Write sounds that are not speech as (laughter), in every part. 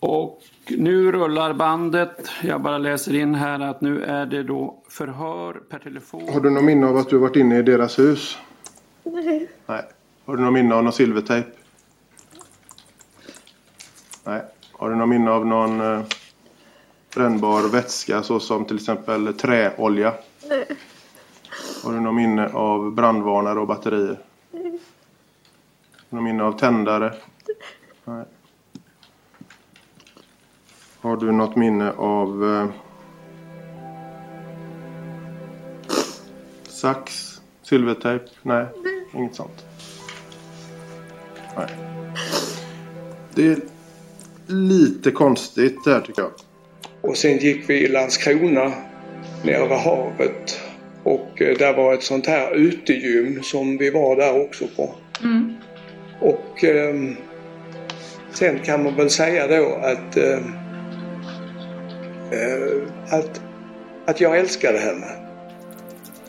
Och nu rullar bandet. Jag bara läser in här att nu är det då förhör per telefon. Har du någon minne av att du varit inne i deras hus? Nej. Nej. Har du någon minne av någon silvertejp? Nej. Har du någon minne av någon eh, brännbar vätska såsom till exempel träolja? Nej. Har du någon minne av brandvarnare och batterier? Nej. Någon minne av tändare? Nej. Har du något minne av eh, sax, silvertejp? Nej, inget sånt. Nej. Det är lite konstigt det här tycker jag. Och sen gick vi i Landskrona nere vid havet. Och eh, där var ett sånt här utegym som vi var där också på. Och ehm, sen kan man väl säga då att, eh, eh, Eh, att, att jag älskade henne.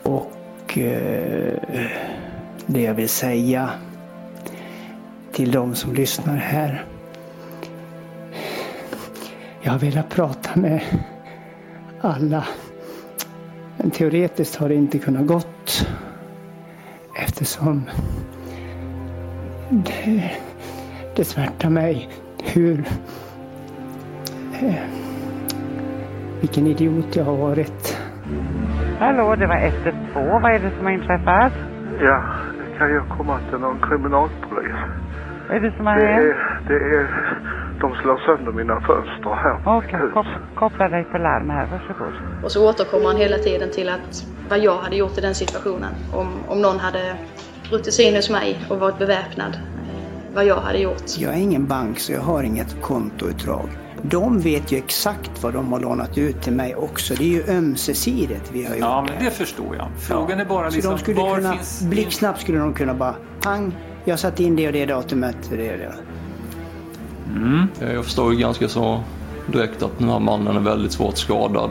Och eh, det jag vill säga till de som lyssnar här. Jag har velat prata med alla. Men teoretiskt har det inte kunnat gått. Eftersom det, det smärtar mig hur eh, vilken idiot jag har varit. Hallå, det var 112. Vad är det som har inträffat? Ja, kan jag komma till någon kriminalpolis? Vad är det som har Det hänt? är, det är, de slår sönder mina fönster här på Okej, mitt hus. kop koppla dig på larm här. Varsågod. Och så återkommer han hela tiden till att vad jag hade gjort i den situationen. Om, om någon hade brutit sig in hos mig och varit beväpnad. eh, Vad jag hade gjort. Jag är ingen bank så jag har inget kontoutdrag. De vet ju exakt vad de har lånat ut till mig också. Det är ju ömsesidigt vi har gjort Ja, men det förstår jag. Frågan är bara Så liksom, de skulle var kunna, finns... blixtsnabbt skulle de kunna bara pang, jag satte in det och det datumet. Det och det. Eh, Jag förstår ju ganska så direkt att den här mannen är väldigt svårt skadad.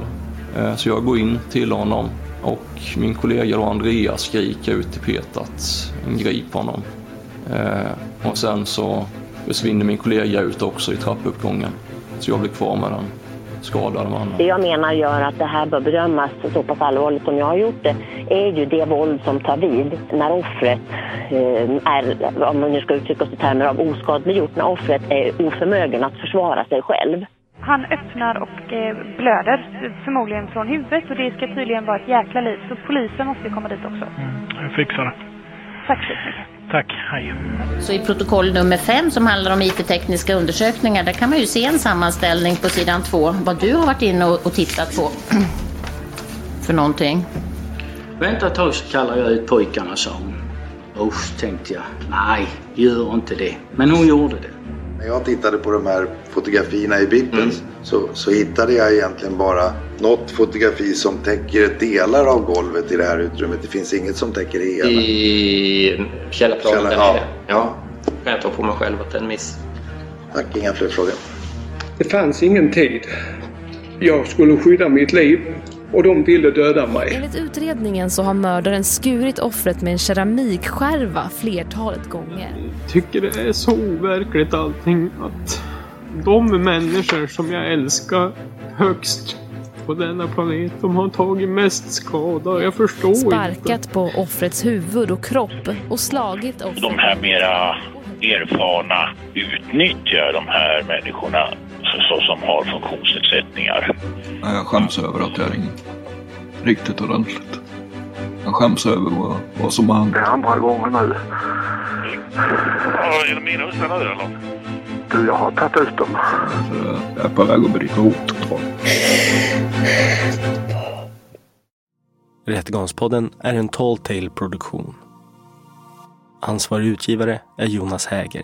Eh, Så jag går in till honom och min kollega då Andreas skriker ut till Peter att grip honom. Eh, Och sen så försvinner min kollega ut också i trappuppgången. Så jag blir kvar med den skadade mannen. Det jag menar gör att det här bör bedömas så pass allvarligt som jag har gjort det är ju det våld som tar vid när offret eh, är, om man nu ska uttrycka sig i termer av oskadliggjort, när offret är oförmögen att försvara sig själv. Han öppnar och eh, blöder, förmodligen från huvudet och det ska tydligen vara ett jäkla liv. Så polisen måste komma dit också. Jag fixar det. Tack så mycket. Tack, hej. Så i protokoll nummer fem som handlar om IT-tekniska undersökningar, där kan man ju se en sammanställning på sidan två, vad du har varit inne och, och tittat på. (clears throat) För någonting. Vänta ett tag så kallar jag ut pojkarna, sa hon. Usch, tänkte jag. Nej, gör inte det. Men hon gjorde det. När jag tittade på de här fotografierna i bippen så, så hittade jag egentligen bara något fotografi som täcker delar av golvet i det här utrymmet. Det finns inget som täcker hela. I källarplanen Källa- där ja. Ja. Kan jag ta på mig själv att det är en miss? Tack, inga fler frågor. Det fanns ingen tid. Jag skulle skydda mitt liv och de ville döda mig. Enligt utredningen så har mördaren skurit offret med en keramikskärva flertalet gånger. tycker det är så overkligt allting att de människor som jag älskar högst på denna planet, de har tagit mest skada. Jag förstår inte. Sparkat på offrets huvud och kropp och slagit offret. De här mera erfarna utnyttjar de här människorna så, som har funktionsnedsättningar. Ja, Jag skäms över att jag ringt riktigt ordentligt. Jag skäms över vad, vad som har hänt. Det är andra gången nu. Ja, är det mina husar nu eller? Du, jag har tagit ut dem. Jag är på väg att bryta ihop totalt. Rättegångspodden är en Tall Tale produktion. Ansvarig utgivare är Jonas Häger.